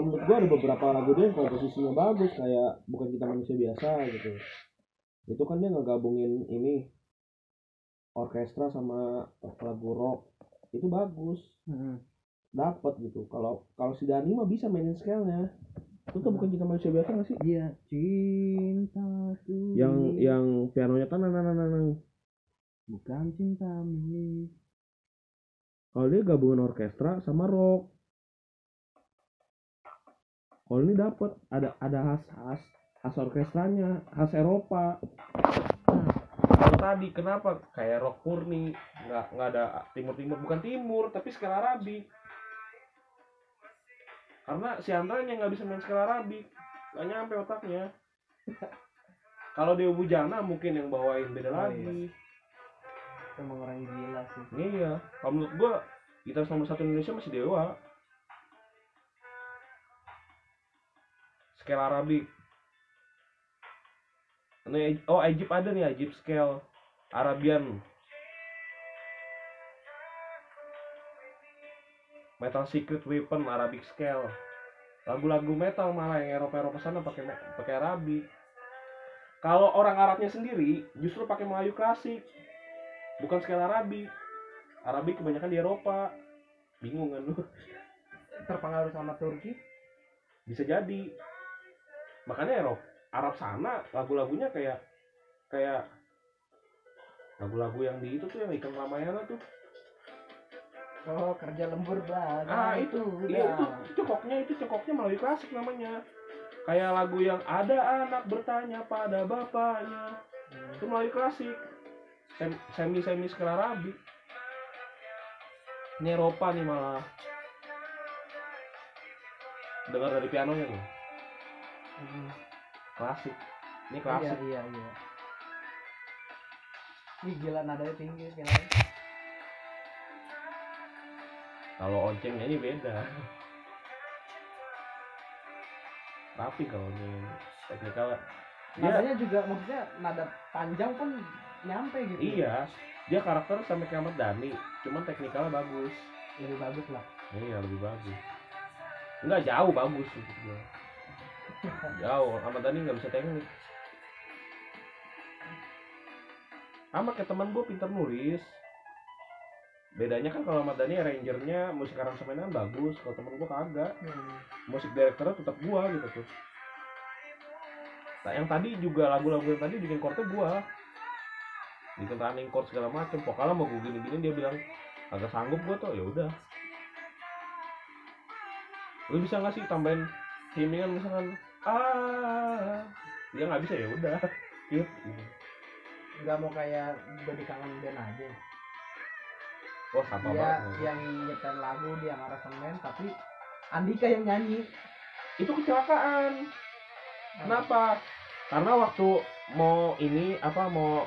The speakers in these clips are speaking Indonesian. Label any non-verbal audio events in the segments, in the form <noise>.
kalau menurut gua ada beberapa lagu dia yang komposisinya bagus kayak bukan kita manusia biasa gitu. Itu kan dia ngegabungin ini orkestra sama lagu rock. Itu bagus. Hmm. dapat gitu. Kalau kalau si Dani mah bisa mainin scale-nya. Itu tuh bukan kita manusia biasa nggak sih? Iya, cinta tuh yang yang pianonya kan nah, nah, nah, nah, nah. bukan cinta milik. kalau dia gabungan orkestra sama rock kalau ini dapat ada ada khas khas khas orkestranya khas Eropa. Nah, kalau tadi kenapa? Kayak rock murni nggak nggak ada timur timur bukan timur tapi skala Arabi. Karena si Andranya nggak bisa main skala Arabi nggak nyampe otaknya. <laughs> Kalau dia Bujana mungkin yang bawain beda Oh, lagi. Emang orang gila sih. Iya, kalau menurut gua gitaris nomor satu Indonesia masih Dewa. Scale Arabic. Ini, oh Egypt ada nih Egypt scale Arabian. Metal Secret Weapon Arabic scale. Lagu-lagu metal malah yang Eropa Eropa sana pakai pakai Arabic. Kalau orang Arabnya sendiri justru pakai Melayu klasik bukan skala Arabi Arabi kebanyakan di Eropa bingung kan lu Terpengaruh sama Turki? bisa jadi makanya Eropa Arab sana lagu-lagunya kayak kayak lagu-lagu yang di itu tuh yang ikan Ramayana tuh. Oh, kerja lembur banget. ah itu iya itu itu cokoknya itu cokoknya melalui klasik namanya. Kayak lagu yang ada anak bertanya pada bapaknya. Itu melalui klasik. Sem- semi semi skala Arabi ini Eropa nih malah. Dengar dari pianonya tuh Hmm. klasik ini Iya, klasik iya, iya. Ih, gila nadanya tinggi sekarang. kalau onceng nyanyi beda tapi kalau ini teknikal dia Nadanya juga maksudnya nada panjang pun nyampe gitu. iya dia karakter sampai kiamat Dani cuman teknikalnya bagus Lebih bagus lah. iya lebih bagus enggak jauh bagus gitu jauh Ahmad Dhani nggak bisa teknik. Sama kayak teman gue pinter nulis. Bedanya kan kalau Ahmad Dhani arrangernya musik aransemennya bagus kalau temen gue kagak. Hmm. musik direkturnya tetap gua gitu tuh. Nah yang tadi juga lagu-lagu yang tadi bikin chordnya gua. Bikin running chord segala macem. Vokalnya mau gue gini-gini dia bilang agak sanggup gua tuh. Ya udah. Lu bisa nggak sih tambahin himingan misalkan ah dia nggak bisa ya udah cute gitu. Nggak mau kayak body kangen band aja. wah sama Dia banget yang nyetel lagu, dia yang aransemen, tapi Andika yang nyanyi. itu kecelakaan Kenapa? Karena waktu mau ini apa mau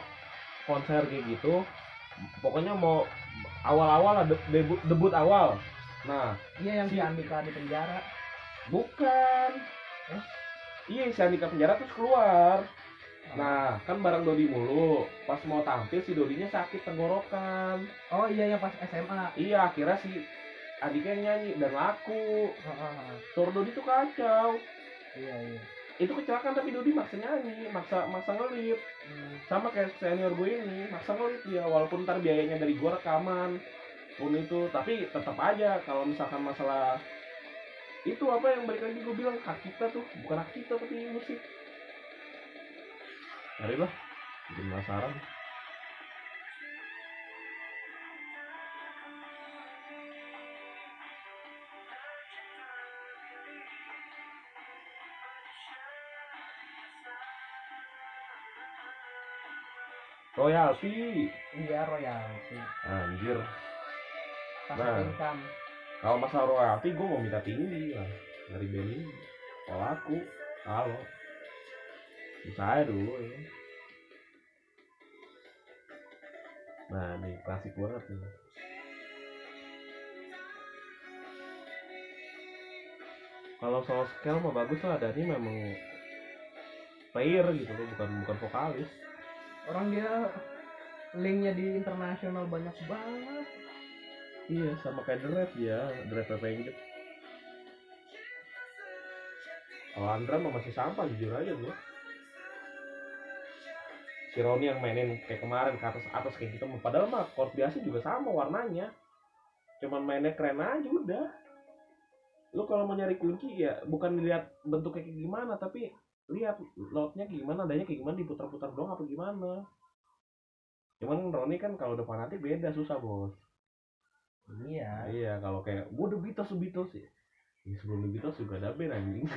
konser kayak gitu, pokoknya mau awal-awal ada debut, debut awal. Nah, Iya yang si Si- Andika di penjara. bukan. Eh? Iya, si Andika penjara terus keluar. Nah, kan bareng Dodi mulu. Pas mau tampil si Dodinya sakit tenggorokan. Oh iya yang pas SMA. Iya, akhirnya si Andika yang nyanyi dan laku. Suara Dodi tuh kacau. Iya iya. Itu kecelakaan tapi Dodi maksa nyanyi, maksa maksa ngelip. Hmm. sama kayak senior gue ini maksa ngelit dia walaupun ntar biayanya dari gue rekaman pun itu tapi tetap aja kalau misalkan masalah itu apa yang balik lagi gue bilang hak kita tuh bukan hak kita tapi musik Mari lah bikin penasaran royalti Iya royalti. anjir Passive Nah. income. Kalau masalah royalti gue mau minta tinggi lah. Dari band ini kalau aku kalau saya dulu ya. Nah ini klasik banget nih. Kalau soal scale mah bagus lah Dani memang player gitu loh bukan bukan vokalis. Orang dia linknya di internasional banyak banget. Iya sama kayak The Red ya The Red Ranger kalau Andra mah masih sampah jujur aja gua. Si Roni yang mainin kayak kemarin ke atas atas kayak gitu padahal mah court biasa juga sama warnanya. Cuman mainnya keren aja udah. Lu kalau mau nyari kunci ya bukan dilihat bentuknya kayak gimana tapi lihat lotnya kayak gimana adanya kayak gimana diputar-putar doang apa gimana. Cuman Roni kan kalau udah fanatik beda susah bos iya. Iya kalau kayak gua The Beatles The Beatles ya Ya, sebelum The Beatles juga ada band anjing.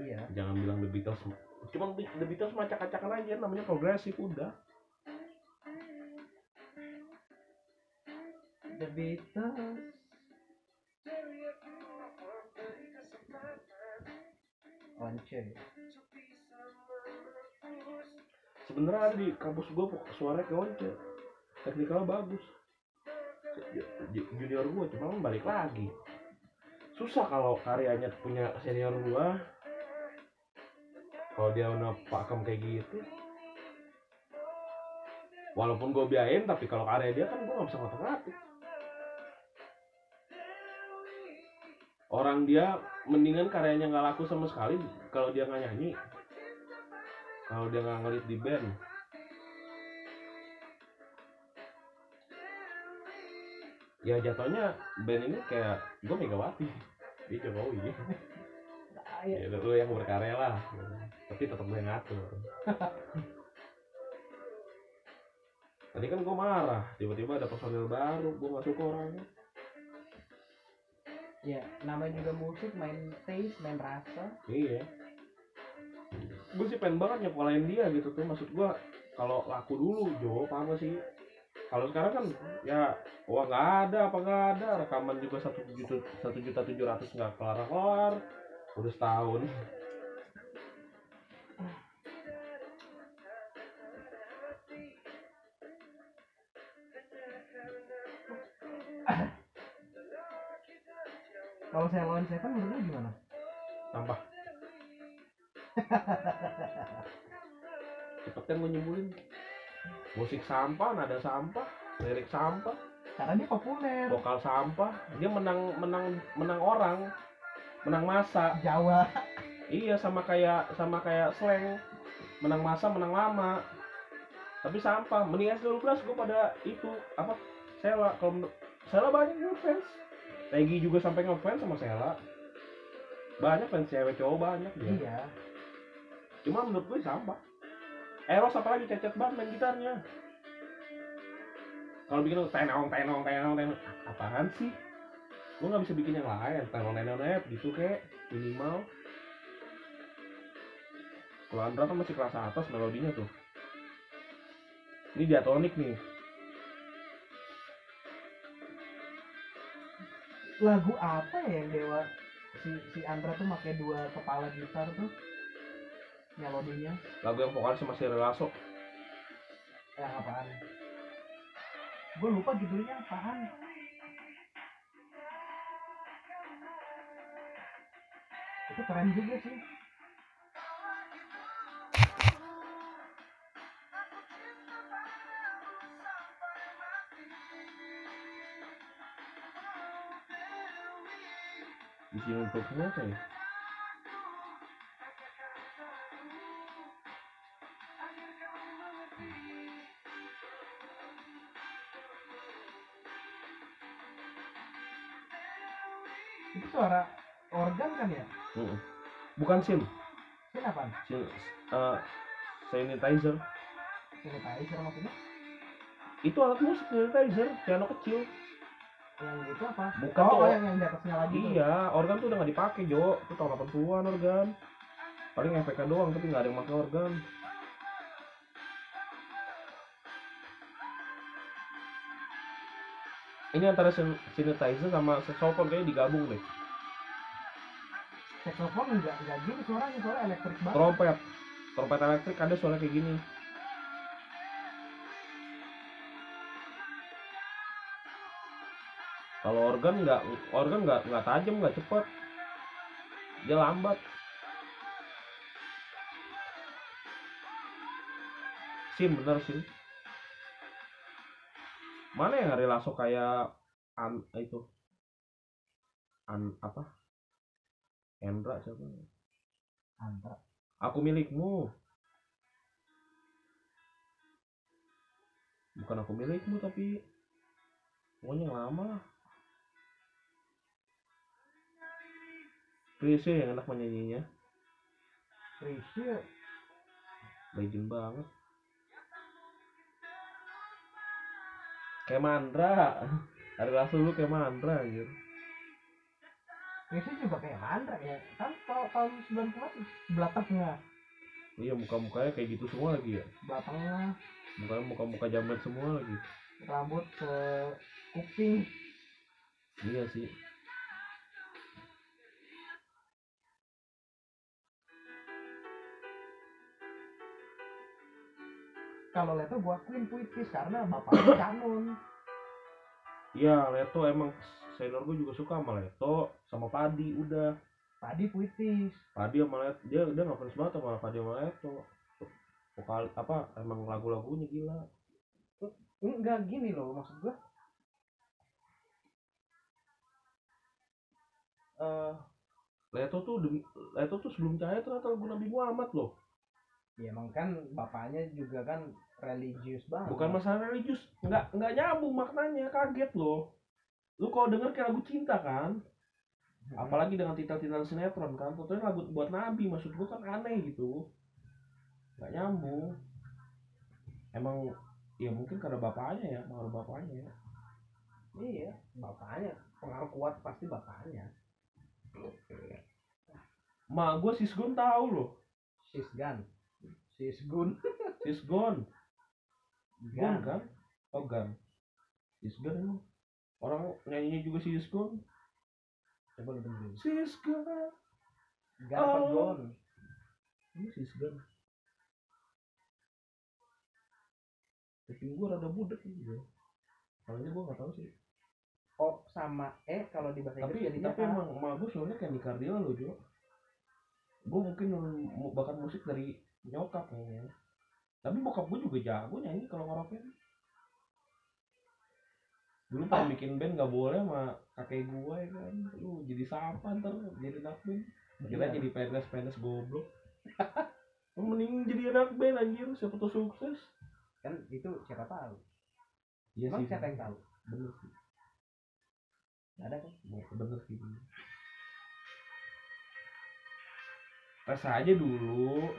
Iya. Jangan bilang The Beatles cuman The Beatles macak-acakan aja namanya progresif udah. The Beatles. Once. Sebenarnya di kampus gua suaranya kayak once. Teknikalnya bagus junior gua cuma balik lagi. Susah kalau karyanya punya senior gua. Kalau dia udah pakem kayak gitu. Walaupun gua biayain tapi kalau karya dia kan gua nggak bisa ngotak-ngatik orang dia mendingan karyanya nggak laku sama sekali kalau dia nggak nyanyi. Kalau dia nggak ngelit di band ya jatuhnya band ini kayak gue Megawati dia Jokowi. Ayo. ya lu yang berkarya lah. Tapi tetap gue ngatur. Tadi kan gue marah tiba-tiba ada personil baru gue gak suka orangnya. Ya, namanya juga musik, main taste, main rasa. iya. Gue sih pengen banget nyekolahin dia gitu tuh. Maksud gue kalau laku dulu Jo paham gak sih kalau sekarang kan ya wah nggak ada apa nggak ada. Rekaman juga satu juta satu juta tujuh ratus nggak kelar kelar udah setahun. Kalau saya lawan Seven menurut lu gimana? sampah <laughs> cepet kan gue nyebulin musik sampah nada sampah lirik sampah. Karena dia populer. vokal sampah. Dia menang menang menang orang. Menang masa Jawa. iya sama kayak sama kayak slang. Menang masa menang lama. Tapi sampah. Mending S12 gue pada itu apa Sela. Kalau menurut- Sela banyak ngefans. Peggy juga sampai ngefans sama Sela. Banyak fans cewek cowok banyak dia. Iya. cuma menurut gue sampah Eros apalagi cecet banget main gitarnya. Kalau bikin tenong tenong tenong tenong. Apaan sih? Gue nggak bisa bikin yang lain. Tenong tenong tenong gitu kayak minimal. Kalau Andra kan masih kelas atas melodinya tuh. Ini diatonik nih. Lagu apa ya yang Dewa si si Andra tuh pakai dua kepala gitar tuh melodinya lagu yang vokalisnya masih relaso yang apaan? Gue lupa judulnya apaan. Itu keren juga sih. di sini untuk apa ya bukan sim Ini apaan? sim eh, sanitizer Sanitizer maksudnya? itu alat musik sanitizer piano kecil Yang itu apa? Bukan oh, tuh. oh, yang, yang di atasnya lagi tuh. Iya, organ tuh udah nggak dipakai Jo. Itu tahun 80-an organ. Paling efeknya doang, tapi nggak ada yang pakai organ. Ini antara synthesizer sama saxophone kayaknya digabung deh. Saxophone enggak enggak gini suaranya, suara elektrik banget. Trompet, trompet elektrik ada suara kayak gini. Kalau organ nggak, organ nggak nggak tajam, nggak cepet. Dia lambat. Sim bener sim. Mana yang hari kayak an itu an apa? Endra siapa? Antra. Aku milikmu. Bukan aku milikmu tapi pokoknya yang lama lah. Chrisye yang enak menyanyinya. Krisya Legend banget. Kayak Mandra. Hari langsung lu kayak Mandra gitu. Krisya juga kayak Mandra ya kan tahun tahun 90 sebelah tengah Iya muka-mukanya kayak gitu semua lagi ya. sebelah tengah Mukanya muka-muka jamet semua lagi. rambut se kuping Iya sih. kalau Leto gua akuin puitis karena bapaknya canon Iya, Leto emang senior gue juga suka sama Leto sama Padi udah. tadi puitis Padi sama Leto dia dia ngefans banget sama Padi sama Leto. Vokal apa emang lagu-lagunya gila. enggak gini loh maksud gua eh Leto tuh Leto tuh sebelum cahaya ternyata lagu Nabi Muhammad loh. Ya emang kan bapaknya juga kan religius banget Bukan masalah religius, nggak nggak nyambung maknanya, kaget loh. Lu kalau denger kayak lagu cinta kan, Hmm. apalagi dengan titel-titel sinetron kan, tentunya lagu buat Nabi, maksud gua kan aneh gitu. Nggak nyambung. Emang ya mungkin karena bapaknya ya, pengaruh bapaknya. iya bapaknya pengaruh kuat pasti bapaknya Mak gua Sisgon tahu loh. Sisgan Sisgun <laughs> Sisgon, Gon Gan kan? Oh Gan. Sisgon emang. Orang nyanyinya juga Sisgon. coba lu dengerin Sisgon. Gan apa Oh. Gon Ini Sisgon. Kuping gua rada budek gitu. Soalnya gua nggak tahu sih. O sama E kalau di bahasa Tapi Inggris tapi emang emak gua soalnya kayak Nicardila loh Jo. Gua mungkin mu- bakat musik dari nyokap kayaknya. Tapi bokap gua juga jago nyanyi kalau karaoke. Dulu pengen bikin band nggak boleh sama kakek gua ya kan. Lu jadi siapa ntar jadi anak band. Kita Iya. jadi PNS PNS goblok. <laughs> Mending jadi anak band anjir, siapa tuh sukses. kan itu siapa tahu Iya emang sih. siapa yang tahu Bener sih. nggak ada kan Bener sih. bener. Tes aja dulu.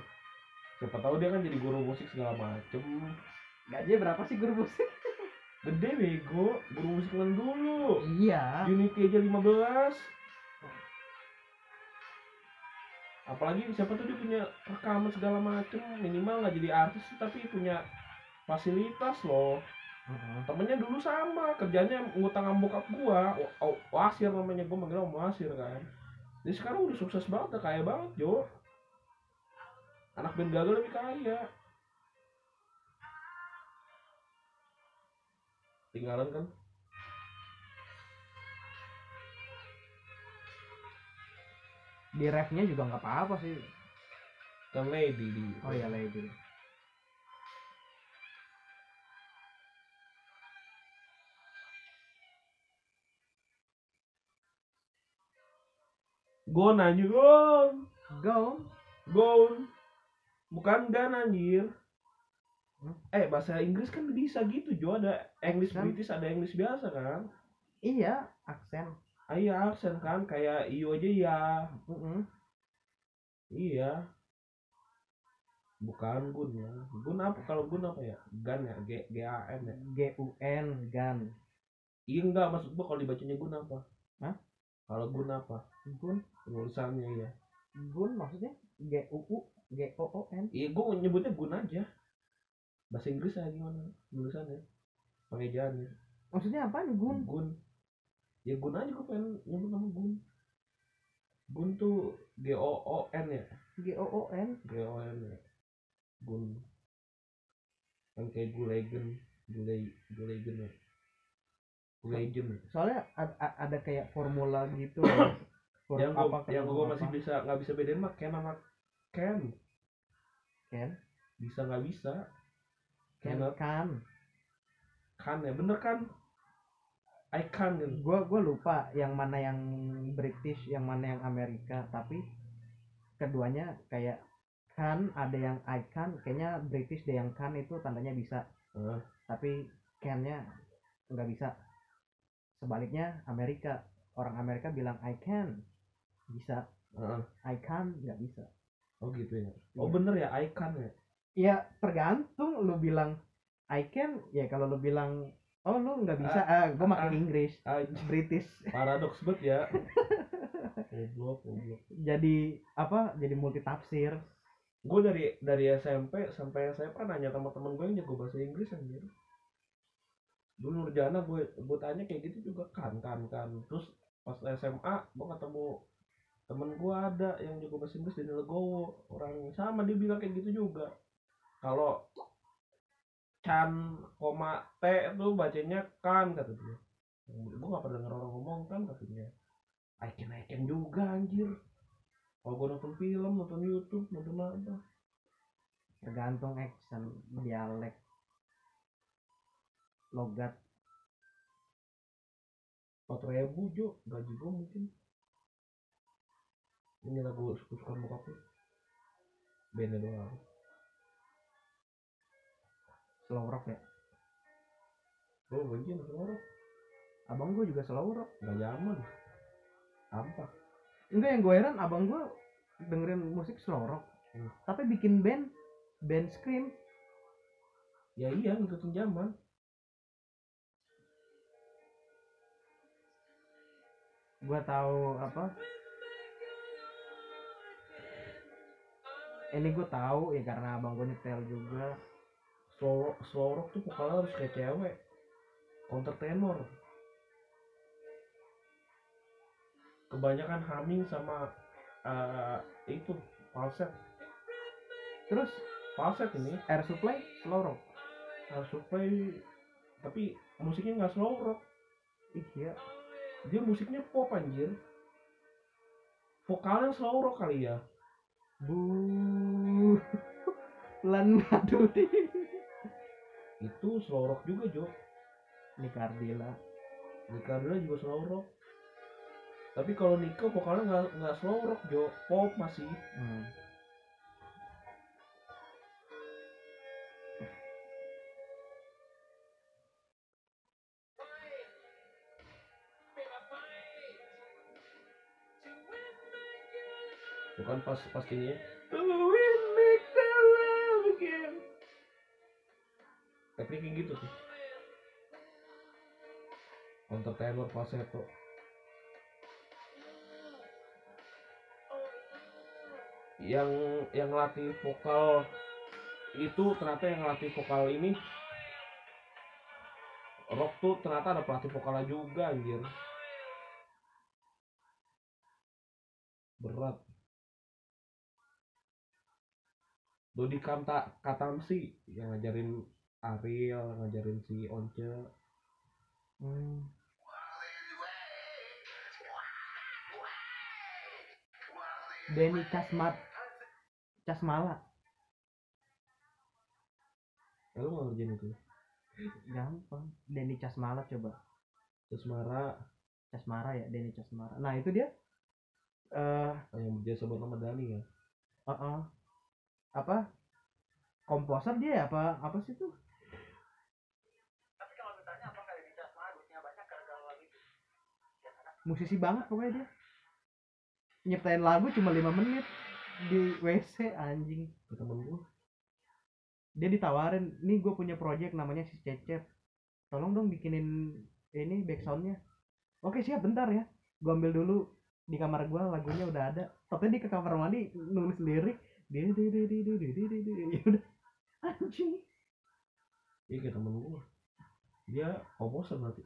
Siapa tahu dia kan jadi guru musik segala macem. gajinya berapa sih guru musik? Gede bego, guru musik kan dulu. iya. Unity aja 15. Apalagi siapa tuh dia punya rekaman segala macem. Minimal nggak jadi artis tapi punya fasilitas loh. Temennya dulu sama kerjanya ngutang sama bokap gua. Wa- wa- wasir namanya gua manggilnya om wasir kan. Jadi sekarang udah sukses banget kaya banget Jo anak band gagal lebih kaya. Tinggalan kan? Di refnya juga nggak apa-apa sih. Kan lady di oh iya lady. Gon anjir gon go. Gon bukan gan anjir Hmm? eh bahasa Inggris kan bisa gitu Jo ada English Kan? British ada English biasa kan iya aksen ah, iya aksen kan kayak iyo aja ya Mm-mm. Iya. Bukan gun ya. Gun apa? Kalau gun apa ya? Gan ya. G G A N ya. G U N gan Iya enggak maksud gua kalau dibacanya gun apa? Hah? Kalau gun apa? gun Penulisannya ya. gun maksudnya G U U G O O N Iya gua nyebutnya gun aja. Bahasa Inggris ya gimana? Penulisannya. Pengejaannya. maksudnya apa nih gun Gun. Ya gun aja gua pengen nyebut nama gun. Gun tuh G O O N ya. G O O N G O N ya. Gun. Yang kayak Gulegen. Gulei Gulegen ya. Gulegen ya. soalnya ada, ada kayak formula gitu <coughs> Huruf yang ke yang apa. masih bisa nggak bisa bedain mah Ken sama Ken Ken bisa nggak bisa? Ken Bener. kan kan ya bener kan? I can kan gua gua lupa yang mana yang British yang mana yang Amerika tapi keduanya kayak kan ada yang I can kayaknya British deh yang kan itu tandanya bisa. Heeh. tapi can-nya nggak bisa. Sebaliknya Amerika. Orang Amerika bilang I can bisa. Heeh. I can nggak bisa oh gitu ya? Oh Iya. bener ya icon ya? Ya tergantung lu bilang I can ya kalau lu bilang oh lu nggak bisa ah, gue ah. pakai Inggris Ah, <laughs> British. paradoks banget ya. <laughs> Goblok goblok. Jadi apa jadi multi tafsir gue dari dari SMP sampai SMA nanya sama temen gue yang jago bahasa Inggris anjir. Dulu nurjana gue gue tanya kayak gitu juga kan kan kan. Terus pas SMA gue ketemu temen gue ada yang bahasa Inggris di Legowo. Orang sama dia bilang kayak gitu juga. Kalau can koma t tuh bacanya kan kata dia. Gue gak pernah denger orang ngomong kan katanya icon icon juga anjir. Kalau gue nonton film nonton YouTube nonton apa? Tergantung action dialek logat. Empat ribu jo. Gaji gue mungkin ini lagu suka bokap lu bandnya doang slow rock ya? Gue benci nonton orang abang gue juga slow rock. Nggak nyaman sampah enggak yang gue heran abang gue dengerin musik slow rock. Hmm. tapi bikin band band scream. Ya iya ngikutin zaman. Gue tahu apa ini gue tahu ya karena abang gue nyetel juga. Slow slow rock tuh vokalnya harus kayak cewek. Counter tenor kebanyakan humming sama eh, itu falset. Terus falset ini air supply slow rock. Harus supply tapi musiknya nggak slow rock. Iya. Dia musiknya pop anjir. Vokalnya slow rock kali ya bu. <laughs> Lan aduh itu slow rock juga Jo Nika Ardila Nika juga slow rock tapi kalau Nika vokalnya nggak nggak slow rock Jo pop masih. Hmm. Pas pas ini ya tekniknya gitu tuh counter tenor falsetto yang yang ngelatih vokal itu ternyata yang ngelatih vokal ini rock tuh ternyata ada pelatih vokalnya juga anjir. Berat Dodi Kanta Katamsi yang ngajarin Ariel ngajarin si Once. Hmm. Denny Casmat Casmala ya lu nggak ngerjain itu? Gampang. Denny Casmala coba. Jasmara Casmara ya Denny Casmara nah itu dia eh yang biasa buat nama Dani ya? Uh, uh, apa komposer dia ya apa apa sih tuh? Musisi banget pokoknya dia. Nyiptain lagu cuma lima menit di WC anjing. Ke temen gua. Dia ditawarin nih gue punya project namanya si Cecep. Tolong dong bikinin ini backsoundnya oke siap bentar ya. Gue ambil dulu di kamar gue lagunya udah ada. Tapi dia ke kamar mandi nulis lirik dia dia dia dia dia dia dia dia ya udah anjing. Iya kayak temen gua. Dia komposer berarti.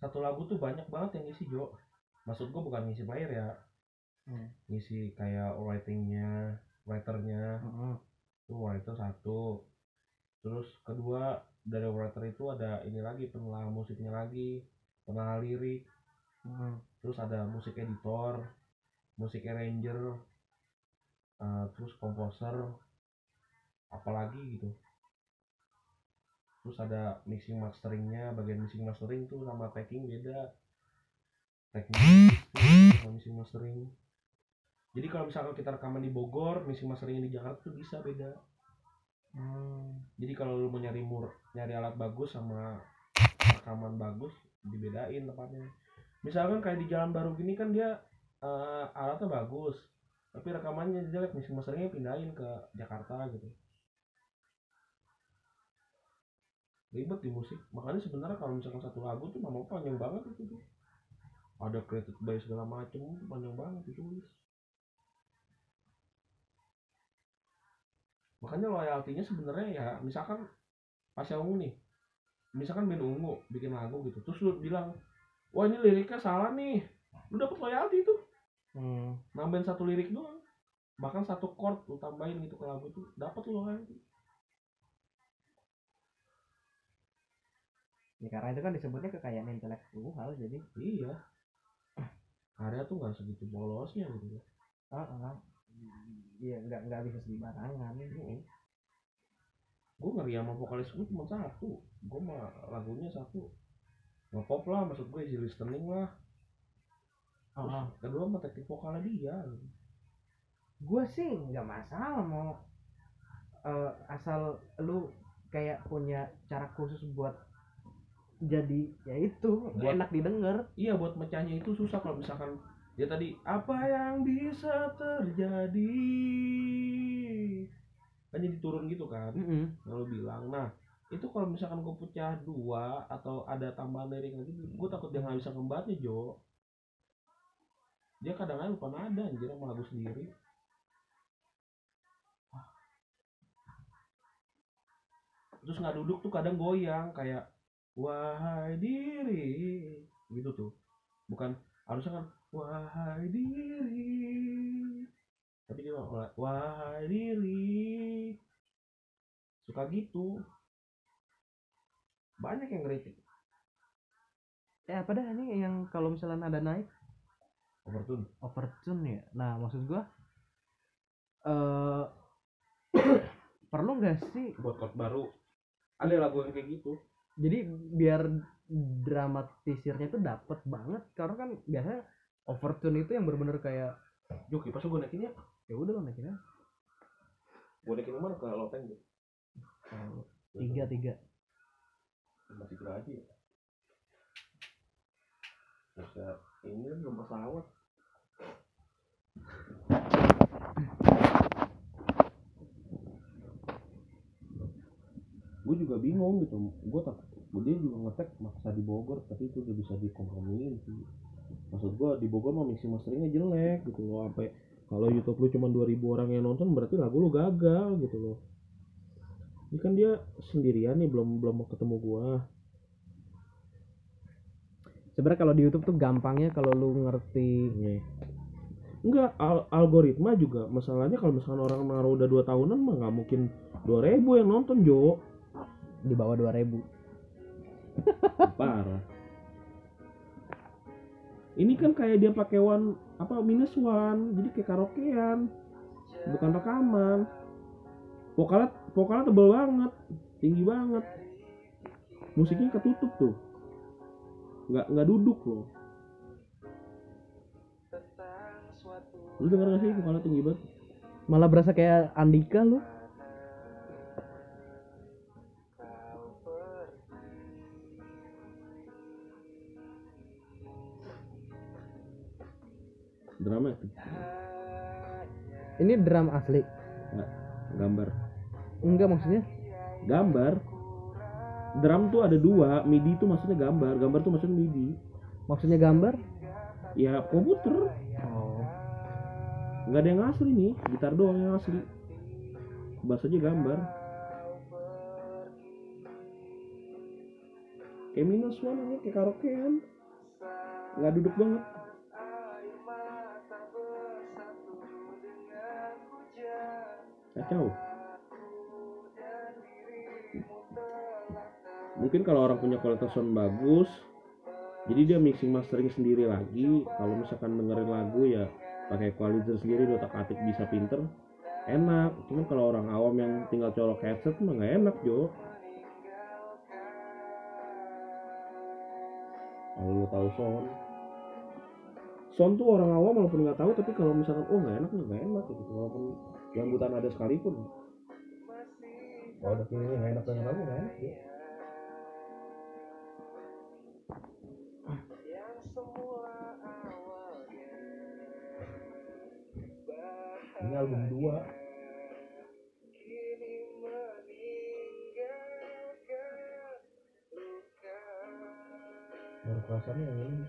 Satu lagu tuh banyak banget yang ngisi Jo. Maksud gua bukan ngisi player ya. Hmm. ngisi kayak writingnya writernya. Heeh. itu writer satu. Terus kedua dari writer itu ada ini lagi pengelola musiknya lagi pengelola lirik. Heeh. terus ada musik editor musik arranger eh, terus komposer apalagi gitu. Terus ada mixing masteringnya bagian mixing mastering tuh sama packing beda. Teknik sama mixing mastering. Jadi kalau misalkan kita rekaman di Bogor mixing masteringnya di Jakarta tuh bisa beda. Hmm. jadi kalau lu mau nyari mur nyari alat bagus sama rekaman bagus dibedain tempatnya. Misalkan kayak di jalan baru gini kan dia eh, alatnya bagus tapi rekamannya jelek. Mixing masteringnya pindahin ke Jakarta gitu. Ribet di musik. Makanya sebenarnya kalau misalkan satu lagu tuh nama panjang banget itu tuh. Ada created by segala macem tuh panjang banget ditulis. Makanya loyaltinya sebenarnya ya misalkan pas yang ungu nih. Misalkan band ungu bikin lagu gitu terus lu bilang wah ini liriknya salah nih. Lu dapet loyalti tuh Hmm. nambahin satu lirik doang. Bahkan satu chord lu tambahin gitu ke lagu itu dapat lu loyalti Ya, karena itu kan disebutnya kekayaan intelektual jadi. Iya. Karya tuh nggak segitu polosnya gitu loh ah ah. Iya nggak nggak bisa sembarangan. gue ngeri sama vokalis gue cuma satu. Gue mah lagunya satu. Ngepop lah maksud gue easy listening lah Kedua mah teknik vokalnya dia. Gue sih nggak masalah mau eh, asal lu kayak punya cara khusus buat jadi ya itu Buat- enak didengar. iya buat mecahnya itu susah kalau misalkan ya tadi apa yang bisa terjadi? Hanya diturun gitu kan kalau bilang. Nah itu kalau misalkan gue pecah dua atau ada tambahan lirik lagi gue takut dia nggak bisa ngembatnya Jo dia kadang-kadang lupa nada anjir sama lagu sendiri. Terus nggak duduk tuh kadang goyang kayak wahai diri gitu tuh. Bukan harusnya kan wahai diri tapi dia wahai diri suka gitu. Banyak yang ngeritik. Eh apa dah ini yang kalau misalnya ada naik overtune. Overtune ya. Nah maksud gua eh <clears throat> perlu nggak sih? Buat chord baru. Ada lagu yang kayak gitu. Jadi biar dramatisirnya itu dapet banget. Karena kan biasanya overtune itu yang bener-bener kayak Joki pas gue naikin ya. Udah lo naikin aja. gue naikin mana ke loteng gitu tiga tiga. Masih kira aja ya. Bisa ini kan pesawat gue juga bingung gitu. Gue tak dia juga ngetek maksa di Bogor tapi itu udah bisa dikompromiin sih. Maksud gue di Bogor mah mixing masteringnya jelek gitu loh. Sampai kalau YouTube lu cuma 2000 orang yang nonton berarti lagu lu gagal gitu loh. Ini kan dia sendirian nih belum belum mau ketemu gua sebenarnya kalau di YouTube tuh gampangnya kalau lu ngerti. Nih. Enggak, al- algoritma juga masalahnya kalau misalkan orang naruh udah dua tahunan mah nggak mungkin 2000 yang nonton Jo. Di bawah 2000 <laughs> parah. Ini kan kayak dia pakai one apa minus one jadi kayak karaokean bukan rekaman. Vokalnya vokalnya tebel banget tinggi banget. Musiknya ketutup tuh nggak nggak duduk loh. Lu denger gak sih? vokalnya tinggi banget. Malah berasa kayak Andika lu. Drama ini drum asli. Gambar. Enggak maksudnya? Gambar drum tuh ada dua midi itu maksudnya gambar gambar tuh maksudnya midi. Maksudnya gambar? Ya komputer. Oh. Nggak ada yang asli nih gitar doang yang asli. Bass aja gambar. Kayak minus one ini kayak karaokean. Nggak duduk banget. Kacau mungkin kalau orang punya kualitas sound bagus jadi dia mixing mastering sendiri lagi. Kalau misalkan dengerin lagu ya pakai equalizer sendiri otak atik bisa pinter enak. Cuman kalau orang awam yang tinggal colok headset mah nggak enak Jo. Kalau lo tahu sound. Sound tuh orang awam walaupun nggak tahu tapi kalau misalkan oh nggak enak nggak enak gitu. Walaupun yang buta nada sekalipun. Kalau ada feelingnya nggak enak dengan lagu nggak enak ya. Ini album 2 baru perasaannya yang ini.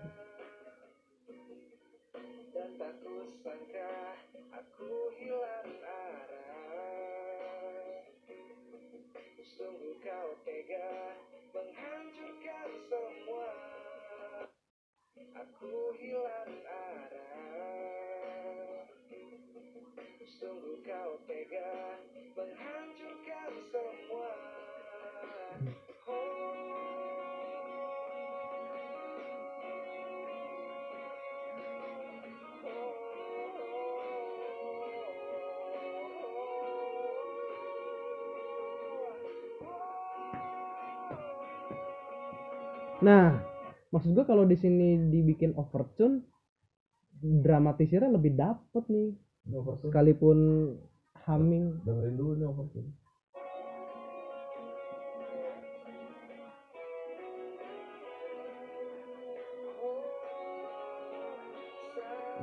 Dan tak kusangka aku hilang arah. Sungguh kau tega menghancurkan semua aku hilang arah. Sungguh kau tega menghancurkan semua Nah, maksud gua kalau di sini dibikin overtune dramatisirnya lebih dapet nih. Overtune. Sekalipun humming. dengerin dulu nih overtune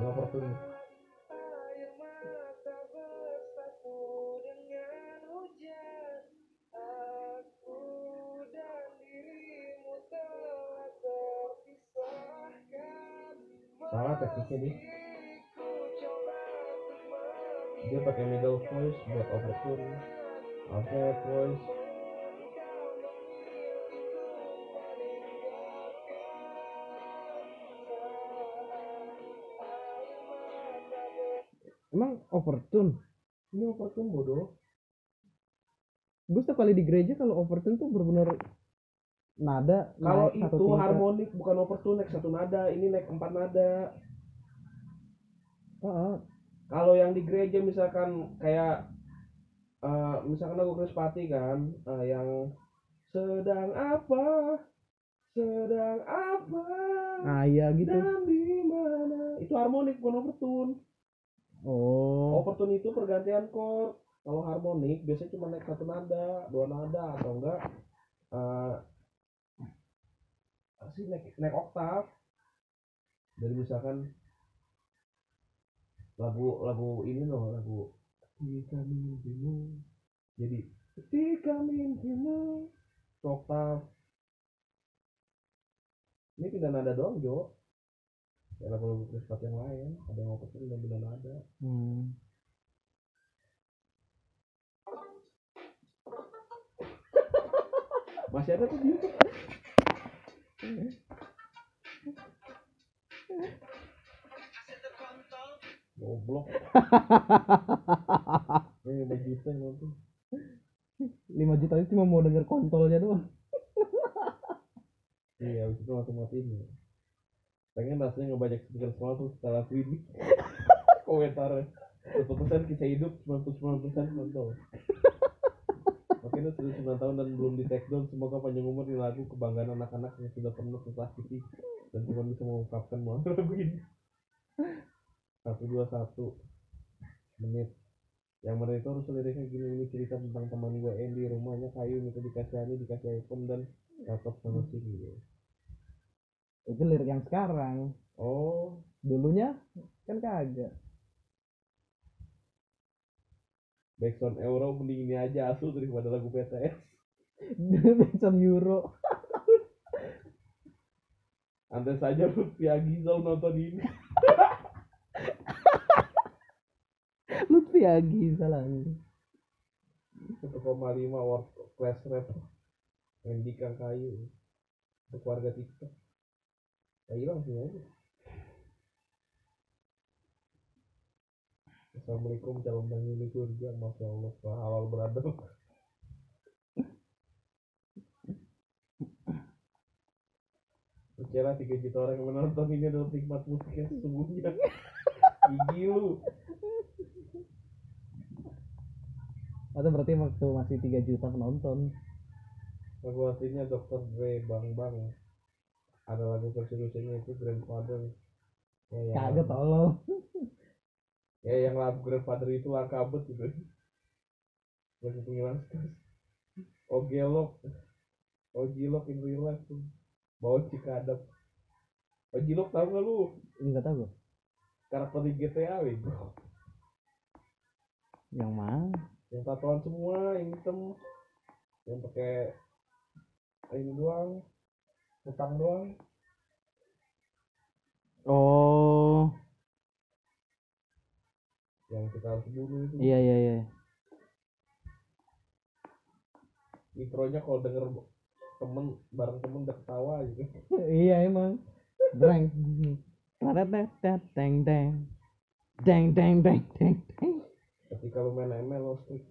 ini overtune untuk dia pakai middle voice buat overtune. Alternate voice. Emang overtune? ini overtune bodoh. Gue setiap kali di gereja kalau overtune tuh bener-bener nada kalau itu harmonik bukan overtune naik satu nada ini naik empat nada Kalau yang di gereja misalkan kayak eh, misalkan lagu Krispati kan eh, yang sedang apa? Sedang apa? Nah, iya gitu. dan di mana? Itu harmonik bukan overtune. Oh. overtune itu pergantian chord. Kalau harmonik biasanya cuma naik satu nada dua nada atau enggak apa sih naik naik oktav. Dari misalkan lagu lagu ini loh lagu ketika mimpimu. Jadi ketika mimpimu. Itu oktav ini pindah nada doang Jo. Kayak lagu-lagu Krispat yang lain. Ada yang overtune dan pindah nada. Hmm. <laughs> masih ada tuh di YouTube <laughs> goblok. <laughs> Ini lima juta nonton 5 juta itu cuma mau denger kontolnya doang. <laughs> iya habis itu langsung matiin ya. Pengen rasanya ngebajak speaker semua tuh lagu <laughs> ini komentarnya. Satu persen kisah hidup? 99 persen kontol Makanya sudah 9 tahun dan belum di take down. Semoga panjang umur di lagu kebanggaan anak-anak yang sudah penuh sensasi Dan cuma bisa mengungkapkan mau lagu ini satu dua satu menit yang mana itu harus liriknya gini ini cerita tentang teman gue Andy rumahnya kayu minta dikasihani dikasih iPhone dan laptop sama sini gitu. Itu lirik yang sekarang. oh Dulunya kan kagak. backsound euro mending ini aja asu daripada lagu PTS <laughs> Benson Euro. andai saja Lutfi Agizal nonton ini <laughs> Lutfi Agi salahnya. 1,5 world class rap Andy Kang Kayu. Untuk warga TikTok. Ya hilang sih aja Assalamualaikum calon penghuni surga. Masya Allah halal beradab Kira 3 juta orang yang menonton ini adalah penikmat musik yang sesungguhnya. <laughs> Gigi lu Atau berarti waktu masih 3 juta penonton. Lagu aslinya Dr. Dre Bang Bang. Ada lagu Rusianya itu Grandfather. Ya, yang kagak tolong. <laughs> Ya yang lagu grandfather itu langka banget gitu lagu penghilang stres ogelok ojilok in real life tuh. Bawa cikadap ojilok tau gak lu? Nggak tahu gue karakter di GTA bego. Yang mana yang tatoan semua yang hitam yang pakai ini doang utang doang. Oh. Yang kita harus bunuh itu. Iya iya iya. Intronya kalau denger temen bareng temen udah ketawa gitu <laughs> iya emang. Breng. Teng teng teng teng teng. Teng teng ketika lu main ML lo strict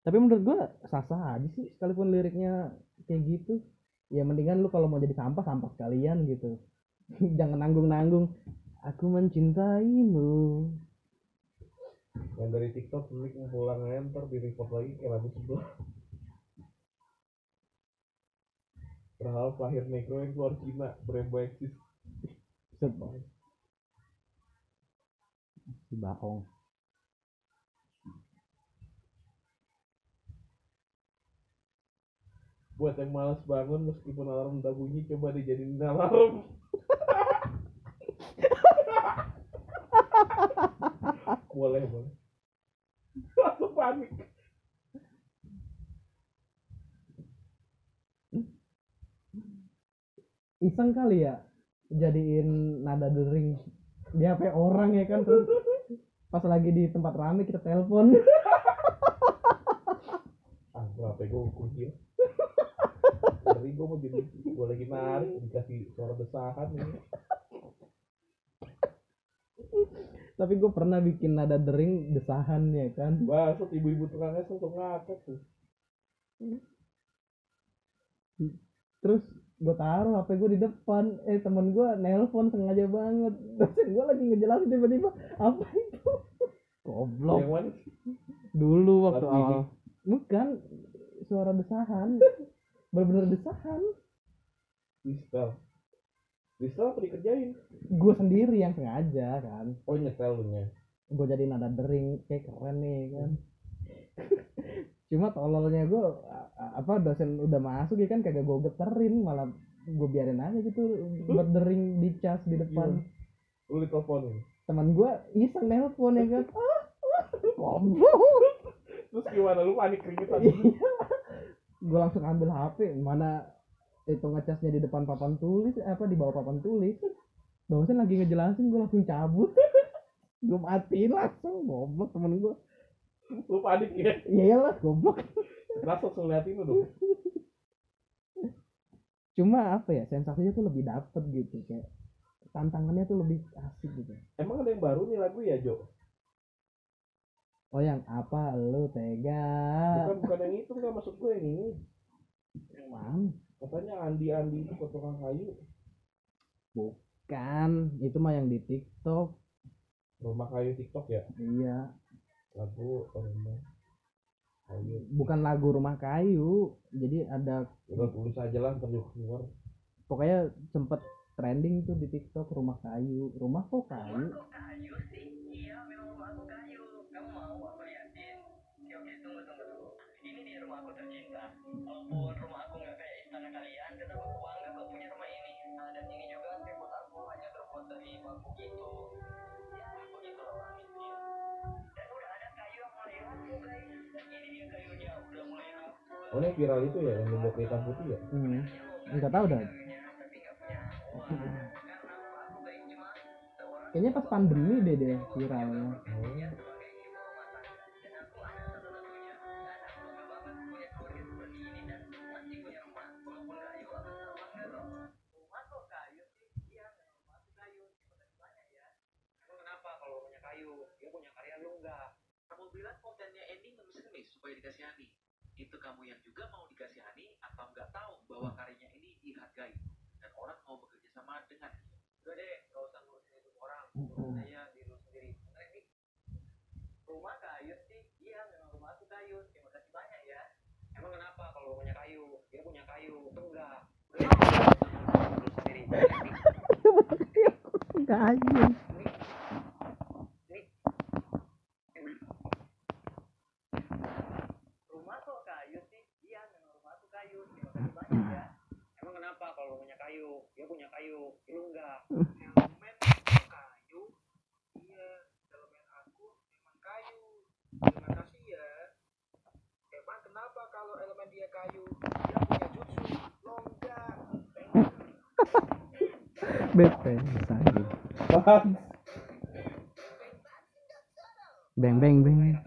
tapi menurut gua sah-sah aja sih sekalipun liriknya kayak gitu. Ya mendingan lu kalau mau jadi sampah sampah sekalian gitu. <laughs> Jangan nanggung-nanggung. Aku mencintaimu. Yang dari TikTok mic pulang enter di report lagi kayak lagu sebelah berharap lahir negro yang keluar Cina berembo eksis. Set, si baong. Buat yang malas bangun meskipun alarm udah bunyi coba dijadiin alarm. <laughs> Boleh boleh. Langsung panik iseng kali ya jadiin nada dering di HP orang ya kan terus pas lagi di tempat rame kita telepon. <laughs> Ah gua apa gue kunci dari gue mau jadi gue lagi narik dikasih suara desahan ini. Tapi gue pernah bikin nada dering desahan ya kan. Basut ibu-ibu tukang es langsung ngakak tuh. Terus gue taruh HP gue di depan. Eh temen gue nelpon sengaja banget. <laughs> Dosen gue lagi ngejelasin tiba-tiba apa itu? <laughs> Goblok. Yang mana? Sih? dulu waktu ini. awal. Bukan suara desahan. <laughs> Bener-bener desahan. Distel Distel apa dikerjain? gue sendiri yang sengaja kan. Oh nyetel lu nya gue jadi nada dering. Kayak keren nih kan cuma tololnya gue apa dosen udah masuk ya kan kagak gue geterin malah gue biarin aja gitu berdering di cas di depan. Lu diteleponin teman gue iseng nelpon ya kan. Ah, <laughs> ah, <laughs> Terus gimana? Lu panik keringetan gue langsung ambil HP mana itu ngecasnya di depan papan tulis apa di bawah papan tulis. Dosen lagi ngejelasin gue langsung cabut. <laughs> Gue matiin langsung goblok temen gue Lu panik. Ya iya lah goblok langsung liatin lu dong? Cuma apa ya sensasinya tuh lebih dapet gitu kayak tantangannya tuh lebih asik gitu. Emang ada yang baru nih lagu ya Jo? oh yang apa? Lu tega. Bukan bukan yang itu nggak maksud gue yang ini. Yang mana? Katanya Andi-Andi itu potongan kayu. Bukan itu mah yang di TikTok. Rumah kayu TikTok ya? Iya Lagu rumah kayu. Bukan lagu rumah kayu jadi ada Udah tulis aja lah juga keluar. Pokoknya sempet trending tuh di TikTok rumah kayu. Rumah kok kayu? Kayu sih? Iya memang rumah aku kayu. Kamu mau aku liatin? Oke oke tunggu tunggu tunggu. Ini dia rumah aku tercinta. Walaupun rumah aku nggak kayak istana kalian. Tetap aku bangga kok punya rumah ini? Nah dan ini juga tembok aku hanya terbuat dari bambu gitu Oh ini viral itu ya yang dibuat hitam putih ya? Hmm. nggak tahu dah kayaknya pas pandemi deh deh viralnya. Supaya dikasihani itu kamu yang juga mau dikasihani atau nggak tahu bahwa hmm. karyanya ini dihargai. Dan orang mau bekerja sama dengan udah deh nggak usah ngurusin itu orang. Hmm. Saya diri sendiri. Karena ini rumah kayu sih. Iya memang rumah aku kayu. Terima kasih banyak ya. Emang kenapa kalau punya kayu? Dia punya kayu. Enggak. Enggak <laughs> aja kalau punya kayu dia punya kayu. Lu enggak. Beng kayu iya. beng aku kayu. Ya. Emang kenapa kalau elemen dia kayu? Punya beng beng beng